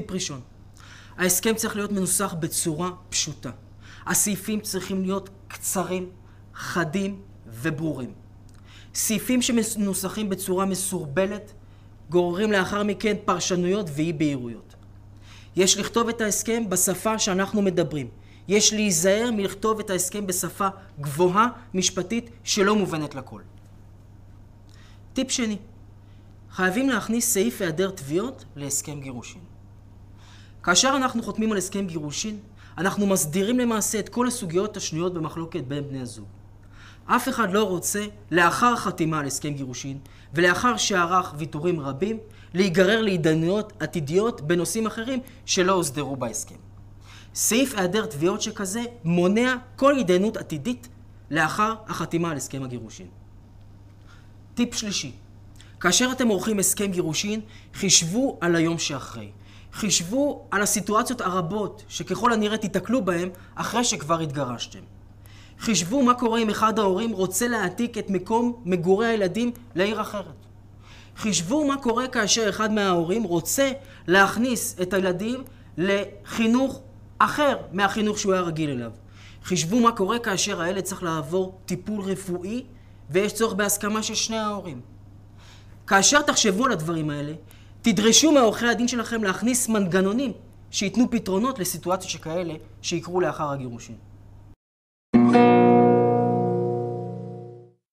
טיפ ראשון, ההסכם צריך להיות מנוסח בצורה פשוטה. הסעיפים צריכים להיות קצרים, חדים וברורים. סעיפים שמנוסחים בצורה מסורבלת גוררים לאחר מכן פרשנויות ואי בהירויות. יש לכתוב את ההסכם בשפה שאנחנו מדברים. יש להיזהר מלכתוב את ההסכם בשפה גבוהה, משפטית, שלא מובנת לכל. טיפ שני, חייבים להכניס סעיף היעדר תביעות להסכם גירושין. כאשר אנחנו חותמים על הסכם גירושין, אנחנו מסדירים למעשה את כל הסוגיות השנויות במחלוקת בין בני הזוג. אף אחד לא רוצה, לאחר חתימה על הסכם גירושין, ולאחר שערך ויתורים רבים, להיגרר להתדיינויות עתידיות בנושאים אחרים שלא הוסדרו בהסכם. סעיף היעדר תביעות שכזה מונע כל התדיינות עתידית לאחר החתימה על הסכם הגירושין. טיפ שלישי, כאשר אתם עורכים הסכם גירושין, חישבו על היום שאחרי. חישבו על הסיטואציות הרבות שככל הנראה תיתקלו בהן אחרי שכבר התגרשתם. חישבו מה קורה אם אחד ההורים רוצה להעתיק את מקום מגורי הילדים לעיר אחרת. חישבו מה קורה כאשר אחד מההורים רוצה להכניס את הילדים לחינוך אחר מהחינוך שהוא היה רגיל אליו. חישבו מה קורה כאשר הילד צריך לעבור טיפול רפואי ויש צורך בהסכמה של שני ההורים. כאשר תחשבו על הדברים האלה, תדרשו מעורכי הדין שלכם להכניס מנגנונים שייתנו פתרונות לסיטואציות שכאלה שיקרו לאחר הגירושים.